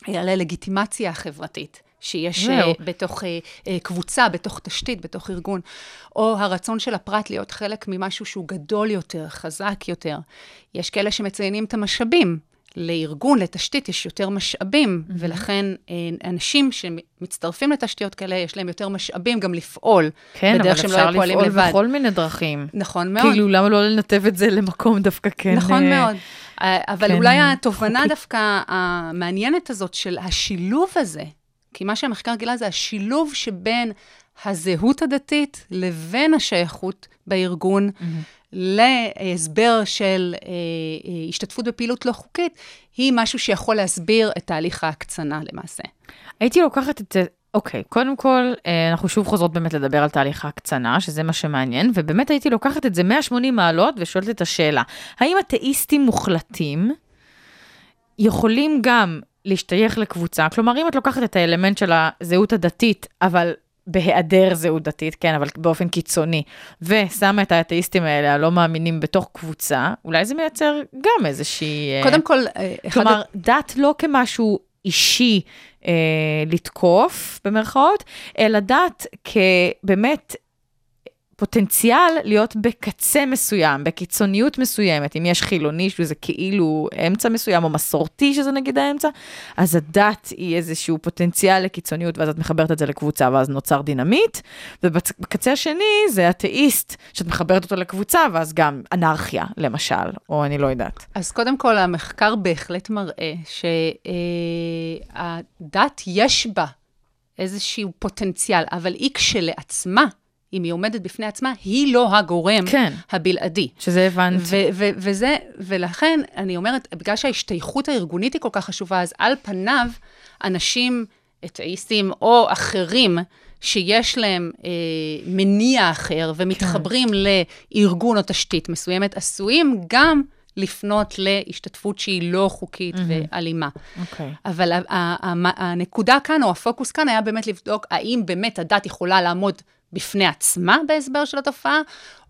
על הלגיטימציה החברתית. שיש זהו. בתוך קבוצה, בתוך תשתית, בתוך ארגון, או הרצון של הפרט להיות חלק ממשהו שהוא גדול יותר, חזק יותר. יש כאלה שמציינים את המשאבים. לארגון, לתשתית, יש יותר משאבים, mm-hmm. ולכן אנשים שמצטרפים לתשתיות כאלה, יש להם יותר משאבים גם לפעול. כן, אבל אפשר לא לפעול לבד. בכל מיני דרכים. נכון מאוד. כאילו, למה לא לנתב את זה למקום דווקא כן... נכון אה, מאוד. אבל כן, אולי התובנה חוקי. דווקא המעניינת הזאת של השילוב הזה, כי מה שהמחקר גילה זה השילוב שבין הזהות הדתית לבין השייכות בארגון, mm-hmm. להסבר של אה, אה, השתתפות בפעילות לא חוקית, היא משהו שיכול להסביר את תהליך ההקצנה למעשה. הייתי לוקחת את זה, אוקיי, קודם כל, אה, אנחנו שוב חוזרות באמת לדבר על תהליך ההקצנה, שזה מה שמעניין, ובאמת הייתי לוקחת את זה 180 מעלות ושואלת את השאלה, האם אתאיסטים מוחלטים יכולים גם להשתייך לקבוצה, כלומר, אם את לוקחת את האלמנט של הזהות הדתית, אבל בהיעדר זהות דתית, כן, אבל באופן קיצוני, ושמה את האתאיסטים האלה, הלא מאמינים, בתוך קבוצה, אולי זה מייצר גם איזושהי... אה, קודם כל, אה, אחד... כלומר, דת לא כמשהו אישי אה, לתקוף, במרכאות, אלא דת כבאמת פוטנציאל להיות בקצה מסוים, בקיצוניות מסוימת. אם יש חילוני שזה כאילו אמצע מסוים, או מסורתי שזה נגיד האמצע, אז הדת היא איזשהו פוטנציאל לקיצוניות, ואז את מחברת את זה לקבוצה, ואז נוצר דינמיט. ובקצה השני זה אתאיסט, שאת מחברת אותו לקבוצה, ואז גם אנרכיה, למשל, או אני לא יודעת. אז קודם כל, המחקר בהחלט מראה שהדת יש בה איזשהו פוטנציאל, אבל היא כשלעצמה, אם היא עומדת בפני עצמה, היא לא הגורם כן. הבלעדי. שזה הבנתי. ו- ו- וזה, ולכן, אני אומרת, בגלל שההשתייכות הארגונית היא כל כך חשובה, אז על פניו, אנשים אתאיסטים או אחרים, שיש להם אה, מניע אחר ומתחברים כן. לארגון או תשתית מסוימת, עשויים גם לפנות להשתתפות שהיא לא חוקית mm-hmm. ואלימה. אוקיי. אבל ה- ה- ה- הנקודה כאן, או הפוקוס כאן, היה באמת לבדוק האם באמת הדת יכולה לעמוד בפני עצמה בהסבר של התופעה,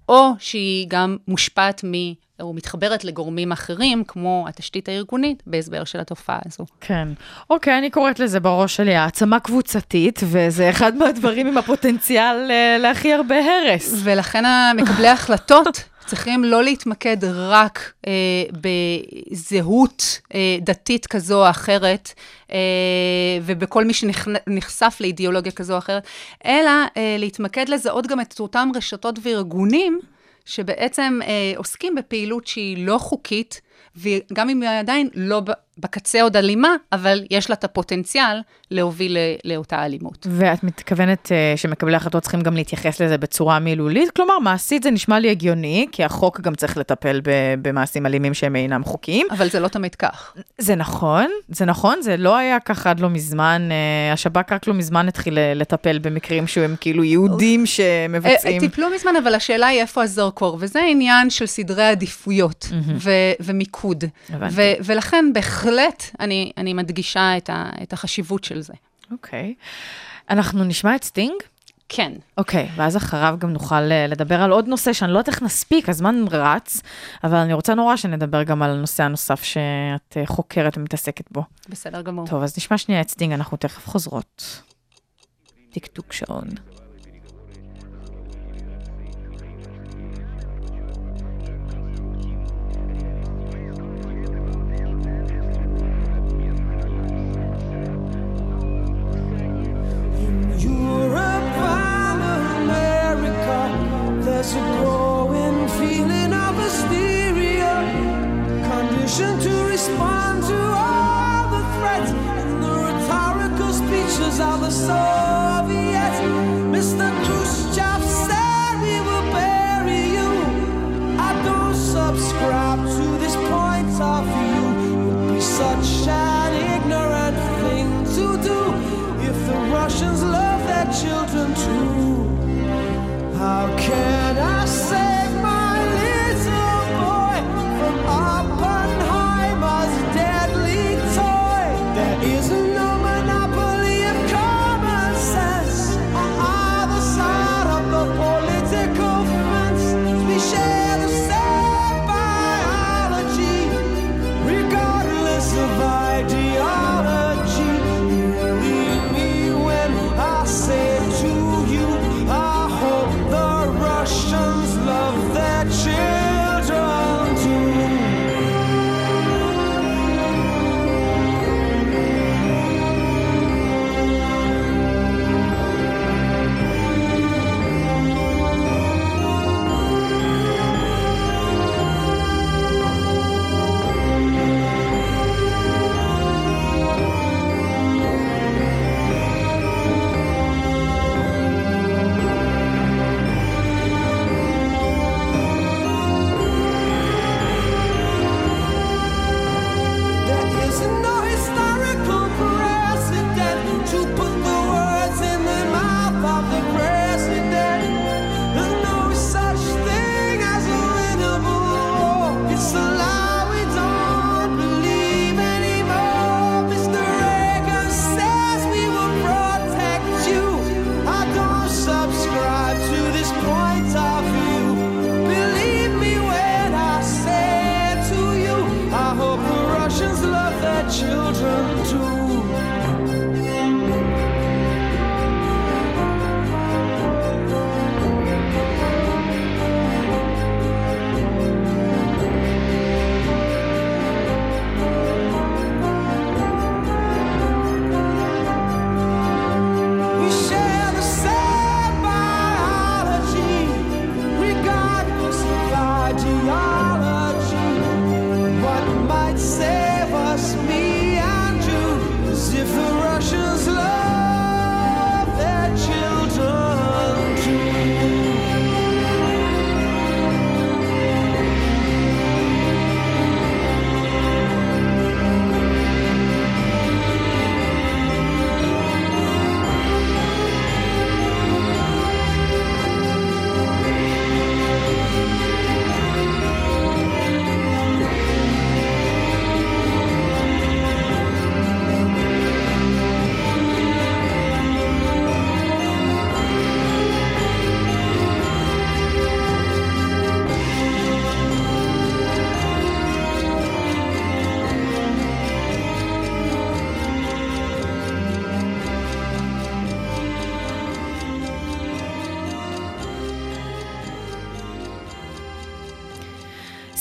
או שהיא גם מושפעת מ... או מתחברת לגורמים אחרים, כמו התשתית הארגונית, בהסבר של התופעה הזו. כן. אוקיי, אני קוראת לזה בראש שלי העצמה קבוצתית, וזה אחד מהדברים עם הפוטנציאל אה, להכי הרבה הרס. ולכן המקבלי ההחלטות צריכים לא להתמקד רק אה, בזהות אה, דתית כזו או אחרת, אה, ובכל מי שנחשף לאידיאולוגיה כזו או אחרת, אלא אה, להתמקד לזהות גם את אותם רשתות וארגונים שבעצם אה, עוסקים בפעילות שהיא לא חוקית, וגם אם היא עדיין לא בקצה עוד אלימה, אבל יש לה את הפוטנציאל להוביל לאותה אלימות. ואת מתכוונת uh, שמקבלי החלטות צריכים גם להתייחס לזה בצורה מילולית? כלומר, מעשית זה נשמע לי הגיוני, כי החוק גם צריך לטפל במעשים אלימים שהם אינם חוקיים. אבל זה לא תמיד כך. זה נכון, זה נכון, זה לא היה ככה עד לא מזמן, uh, השב"כ רק לא מזמן התחיל לטפל במקרים שהם כאילו יהודים שמבצעים. טיפלו מזמן, אבל השאלה היא איפה הזרקור, וזה עניין של סדרי עדיפויות ומיקוד. ולכן, בהחלט אני, אני מדגישה את, ה, את החשיבות של זה. אוקיי. אוקיי. אנחנו נשמע את סטינג? כן. אוקיי, אוקיי, ואז אחריו גם נוכל uh, לדבר על עוד נושא שאני לא יודעת איך נספיק, הזמן רץ, אבל אני רוצה נורא שנדבר גם על הנושא הנוסף שאת uh, חוקרת ומתעסקת בו. בסדר גמור. טוב, אז נשמע שנייה את סטינג, אנחנו תכף חוזרות. טקטוק שעון.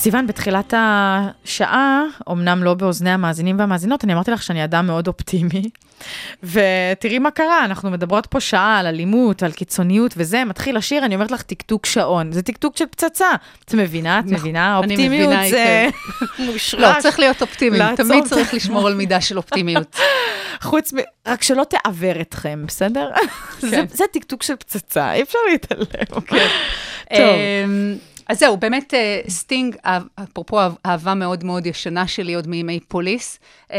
סיוון, בתחילת השעה, אמנם לא באוזני המאזינים והמאזינות, אני אמרתי לך שאני אדם מאוד אופטימי. ותראי מה קרה, אנחנו מדברות פה שעה על אלימות, על קיצוניות וזה, מתחיל השיר, אני אומרת לך טקטוק שעון. זה טקטוק של פצצה. את מבינה? את מבינה? אני אופטימיות מבינה זה לא. צריך להיות אופטימי, תמיד צריך לשמור על מידה של אופטימיות. חוץ מ... רק שלא תעוור אתכם, בסדר? כן. זה טקטוק של פצצה, אי אפשר להתעלם. טוב. אז זהו, באמת אה, סטינג, אה, אפרופו אה- אהבה מאוד מאוד ישנה שלי עוד מימי פוליס, אה,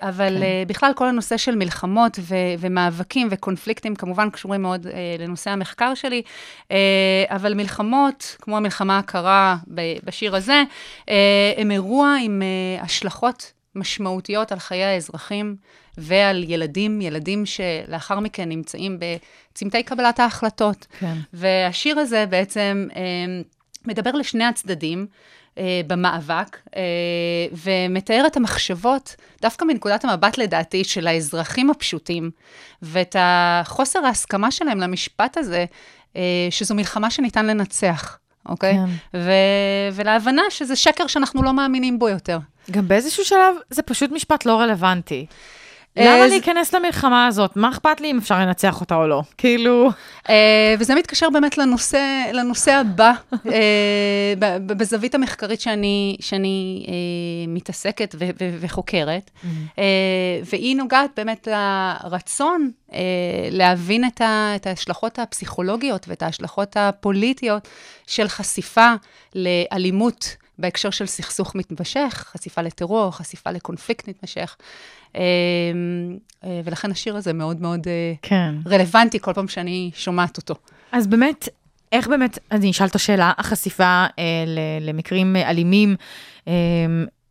אבל כן. בכלל כל הנושא של מלחמות ו- ומאבקים וקונפליקטים כמובן קשורים מאוד לנושא המחקר שלי, אבל מלחמות, כמו המלחמה הקרה בשיר הזה, הם אירוע עם השלכות משמעותיות על חיי האזרחים ועל ילדים, ילדים שלאחר מכן נמצאים בצמתי קבלת ההחלטות. כן. והשיר הזה בעצם אה, מדבר לשני הצדדים אה, במאבק, אה, ומתאר את המחשבות, דווקא מנקודת המבט, לדעתי, של האזרחים הפשוטים, ואת החוסר ההסכמה שלהם למשפט הזה, אה, שזו מלחמה שניתן לנצח, אוקיי? כן. ו- ולהבנה שזה שקר שאנחנו לא מאמינים בו יותר. גם באיזשהו שלב זה פשוט משפט לא רלוונטי. אה, למה להיכנס למלחמה הזאת? מה אכפת לי אם אפשר לנצח אותה או לא? כאילו... אה, וזה מתקשר באמת לנושא, לנושא הבא, אה, ב- ב- בזווית המחקרית שאני, שאני אה, מתעסקת ו- ו- וחוקרת, אה, והיא נוגעת באמת לרצון אה, להבין את, ה- את ההשלכות הפסיכולוגיות ואת ההשלכות הפוליטיות של חשיפה לאלימות בהקשר של סכסוך מתמשך, חשיפה לטרור, חשיפה לקונפליקט מתמשך. אה, אה, ולכן השיר הזה מאוד מאוד אה, כן. רלוונטי כל פעם שאני שומעת אותו. אז באמת, איך באמת, אני אשאל את השאלה, החשיפה אה, ל- למקרים אלימים, אה,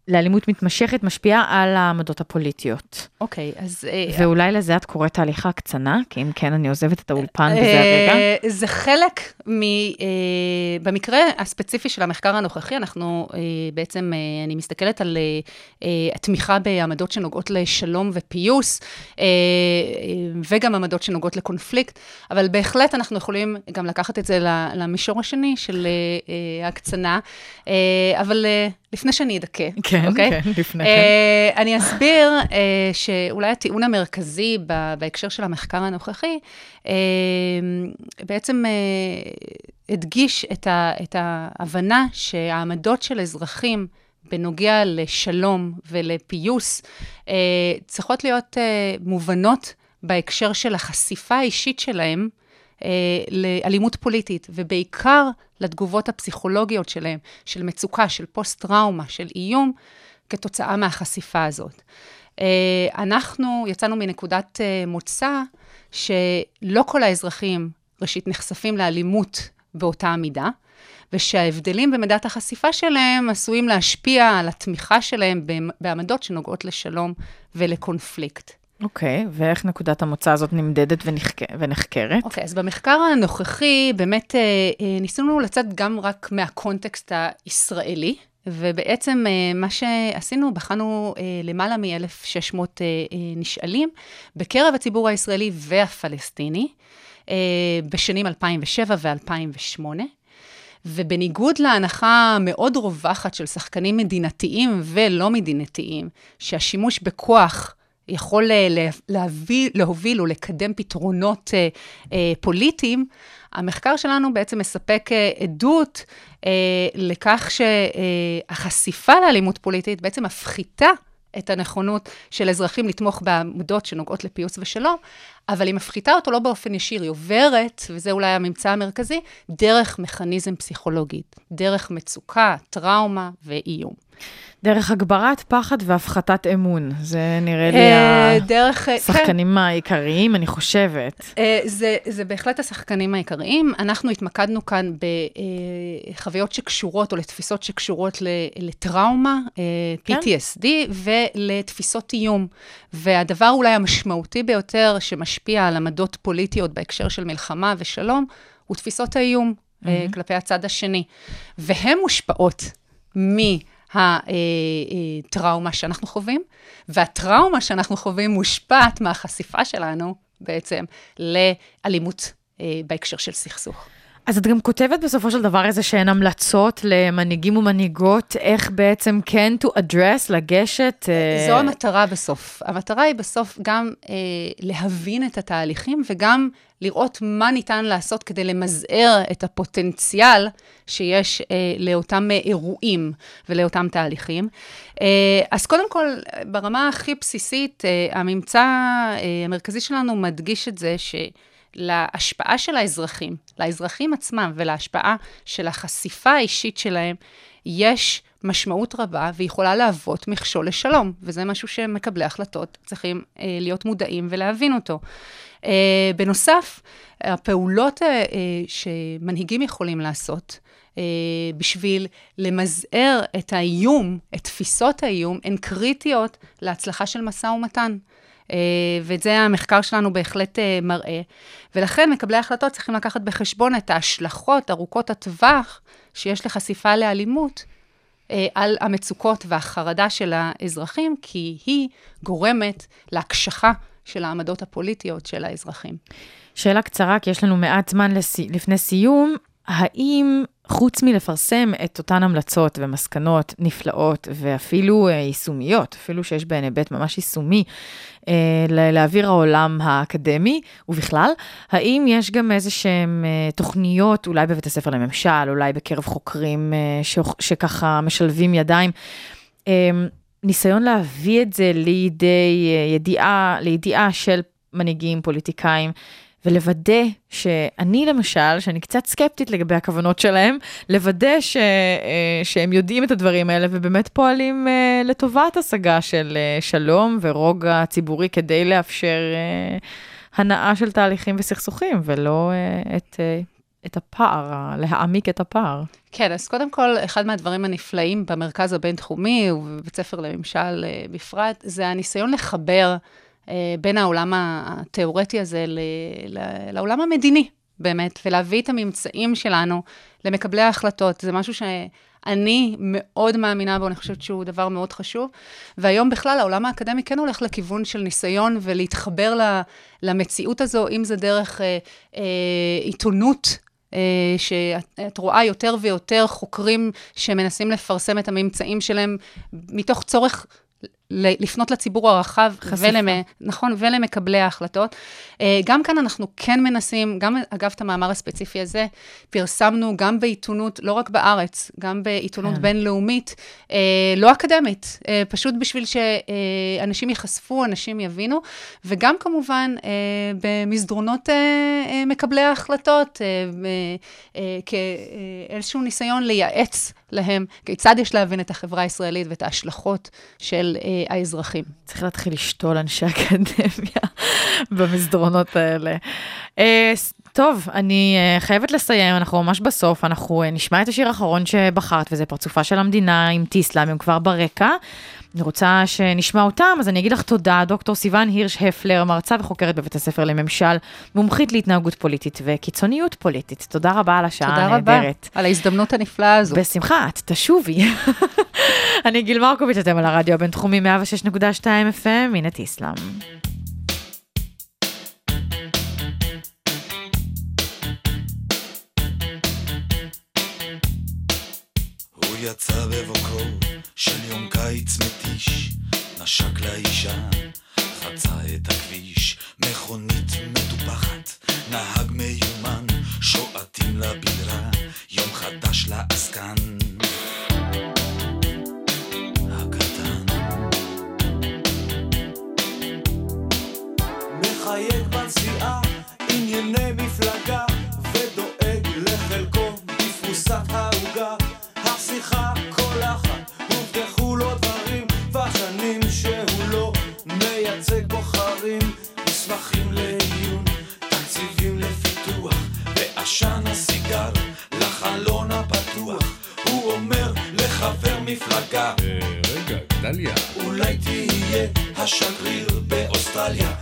לאלימות מתמשכת, משפיעה על העמדות הפוליטיות. אוקיי, אז... אה, ואולי לזה את קוראת תהליכה קצנה, כי אם כן, אני עוזבת את האולפן בזה אה, הרגע. זה חלק מ... אה, במקרה הספציפי של המחקר הנוכחי, אנחנו בעצם, אני מסתכלת על התמיכה בעמדות שנוגעות לשלום ופיוס, וגם עמדות שנוגעות לקונפליקט, אבל בהחלט אנחנו יכולים גם לקחת את זה למישור השני של הקצנה, אה, אבל לפני שאני אדכא, כן, אוקיי? כן, לפני כן. אה, אני אסביר אה, שאולי הטיעון המרכזי בהקשר של המחקר הנוכחי, אה, בעצם הדגיש את, ה, את ההבנה שהעמדות של אזרחים בנוגע לשלום ולפיוס צריכות להיות מובנות בהקשר של החשיפה האישית שלהם לאלימות פוליטית, ובעיקר לתגובות הפסיכולוגיות שלהם, של מצוקה, של פוסט-טראומה, של איום, כתוצאה מהחשיפה הזאת. אה, אנחנו יצאנו מנקודת אה, מוצא שלא כל האזרחים, ראשית, נחשפים לאלימות באותה המידה, ושההבדלים במידת החשיפה שלהם עשויים להשפיע על התמיכה שלהם בעמדות שנוגעות לשלום ולקונפליקט. אוקיי, ואיך נקודת המוצא הזאת נמדדת ונחק... ונחקרת? אוקיי, אז במחקר הנוכחי באמת אה, אה, ניסינו לצאת גם רק מהקונטקסט הישראלי, ובעצם אה, מה שעשינו, בחנו אה, למעלה מ-1,600 אה, אה, נשאלים בקרב הציבור הישראלי והפלסטיני, אה, בשנים 2007 ו-2008. ובניגוד להנחה המאוד רווחת של שחקנים מדינתיים ולא מדינתיים, שהשימוש בכוח יכול אה, לה- להביא, להוביל ולקדם פתרונות אה, אה, פוליטיים, המחקר שלנו בעצם מספק עדות לכך שהחשיפה לאלימות פוליטית בעצם מפחיתה את הנכונות של אזרחים לתמוך בעמדות שנוגעות לפיוס ושלום, אבל היא מפחיתה אותו לא באופן ישיר, היא עוברת, וזה אולי הממצא המרכזי, דרך מכניזם פסיכולוגי, דרך מצוקה, טראומה ואיום. דרך הגברת פחד והפחתת אמון, זה נראה לי אה, דרך... אה, כן. השחקנים העיקריים, אני חושבת. אה, זה, זה בהחלט השחקנים העיקריים. אנחנו התמקדנו כאן בחוויות שקשורות, או לתפיסות שקשורות לטראומה, אה, כן. PTSD, ולתפיסות איום. והדבר אולי המשמעותי ביותר שמשפיע על עמדות פוליטיות בהקשר של מלחמה ושלום, הוא תפיסות האיום אה, כלפי הצד השני. והן מושפעות מ... הטראומה שאנחנו חווים, והטראומה שאנחנו חווים מושפעת מהחשיפה שלנו בעצם לאלימות אה, בהקשר של סכסוך. אז את גם כותבת בסופו של דבר איזה שהן המלצות למנהיגים ומנהיגות, איך בעצם כן to address, לגשת. אה, זו המטרה בסוף. המטרה היא בסוף גם אה, להבין את התהליכים וגם לראות מה ניתן לעשות כדי למזער את הפוטנציאל שיש אה, לאותם אה, אירועים ולאותם תהליכים. אה, אז קודם כל, ברמה הכי בסיסית, אה, הממצא אה, המרכזי שלנו מדגיש את זה ש... להשפעה של האזרחים, לאזרחים עצמם ולהשפעה של החשיפה האישית שלהם, יש משמעות רבה ויכולה להוות מכשול לשלום, וזה משהו שמקבלי החלטות צריכים אה, להיות מודעים ולהבין אותו. אה, בנוסף, הפעולות אה, אה, שמנהיגים יכולים לעשות, אה, בשביל למזער את האיום, את תפיסות האיום, הן קריטיות להצלחה של משא ומתן. אה, ואת זה המחקר שלנו בהחלט אה, מראה. ולכן מקבלי ההחלטות צריכים לקחת בחשבון את ההשלכות ארוכות הטווח שיש לחשיפה לאלימות אה, על המצוקות והחרדה של האזרחים, כי היא גורמת להקשחה של העמדות הפוליטיות של האזרחים. שאלה קצרה, כי יש לנו מעט זמן. לפני סיום. האם חוץ מלפרסם את אותן המלצות ומסקנות נפלאות ואפילו אה, יישומיות, אפילו שיש בהן היבט ממש יישומי, אה, לאוויר העולם האקדמי ובכלל, האם יש גם איזה שהן אה, תוכניות, אולי בבית הספר לממשל, אולי בקרב חוקרים ש, שככה משלבים ידיים, אה, ניסיון להביא את זה לידי ידיעה, לידיעה של מנהיגים, פוליטיקאים, ולוודא שאני למשל, שאני קצת סקפטית לגבי הכוונות שלהם, לוודא ש, אה, שהם יודעים את הדברים האלה ובאמת פועלים אה, לטובת השגה של אה, שלום ורוגע ציבורי כדי לאפשר הנאה של תהליכים וסכסוכים, ולא את... את הפער, להעמיק את הפער. כן, אז קודם כל, אחד מהדברים הנפלאים במרכז הבינתחומי ובבית ספר לממשל בפרט, זה הניסיון לחבר בין העולם התיאורטי הזה לעולם המדיני, באמת, ולהביא את הממצאים שלנו למקבלי ההחלטות. זה משהו שאני מאוד מאמינה בו, אני חושבת שהוא דבר מאוד חשוב. והיום בכלל, העולם האקדמי כן הולך לכיוון של ניסיון ולהתחבר למציאות הזו, אם זה דרך אה, אה, עיתונות. Uh, שאת רואה יותר ויותר חוקרים שמנסים לפרסם את הממצאים שלהם מתוך צורך לפנות לציבור הרחב, ולמ... נכון, ולמקבלי ההחלטות. אה, גם כאן אנחנו כן מנסים, גם אגב את המאמר הספציפי הזה, פרסמנו גם בעיתונות, לא רק בארץ, גם בעיתונות כן. בינלאומית, אה, לא אקדמית, אה, פשוט בשביל שאנשים ייחשפו, אנשים יבינו, וגם כמובן במסדרונות מקבלי ההחלטות, כאיזשהו ניסיון לייעץ להם כיצד יש להבין את החברה הישראלית ואת ההשלכות של האזרחים. צריך להתחיל לשתול אנשי אקדמיה במסדרונות האלה. אה, טוב, אני אה, חייבת לסיים, אנחנו ממש בסוף, אנחנו אה, נשמע את השיר האחרון שבחרת, וזה פרצופה של המדינה עם טיסלאם, הם כבר ברקע. אני רוצה שנשמע אותם, אז אני אגיד לך תודה, דוקטור סיון הירש הפלר, מרצה וחוקרת בבית הספר לממשל, מומחית להתנהגות פוליטית וקיצוניות פוליטית. תודה רבה על השעה הנהדרת. תודה רבה, על ההזדמנות הנפלאה הזו. בשמחה, את תשובי. אני גיל מרקוביץ', אתם על הרדיו הבינתחומי 106.2 FM, הנה טיסלאם. יצא בבוקרו של יום קיץ מתיש, נשק לאישה, חצה את הכביש, מכונית מטופחת, נהג מיומן, שועטים לבירה, יום חדש לעסקן. הקטן. מחייג בנסיעה, ענייני מפלגה, ודואג לחלקו בפרוסת העוגה. מסמכים לעיון, תקציבים לפיתוח, ועשן הסיגר לחלון הפתוח, הוא אומר לחבר מפלגה, רגע, דליה, אולי תהיה השגריר באוסטרליה,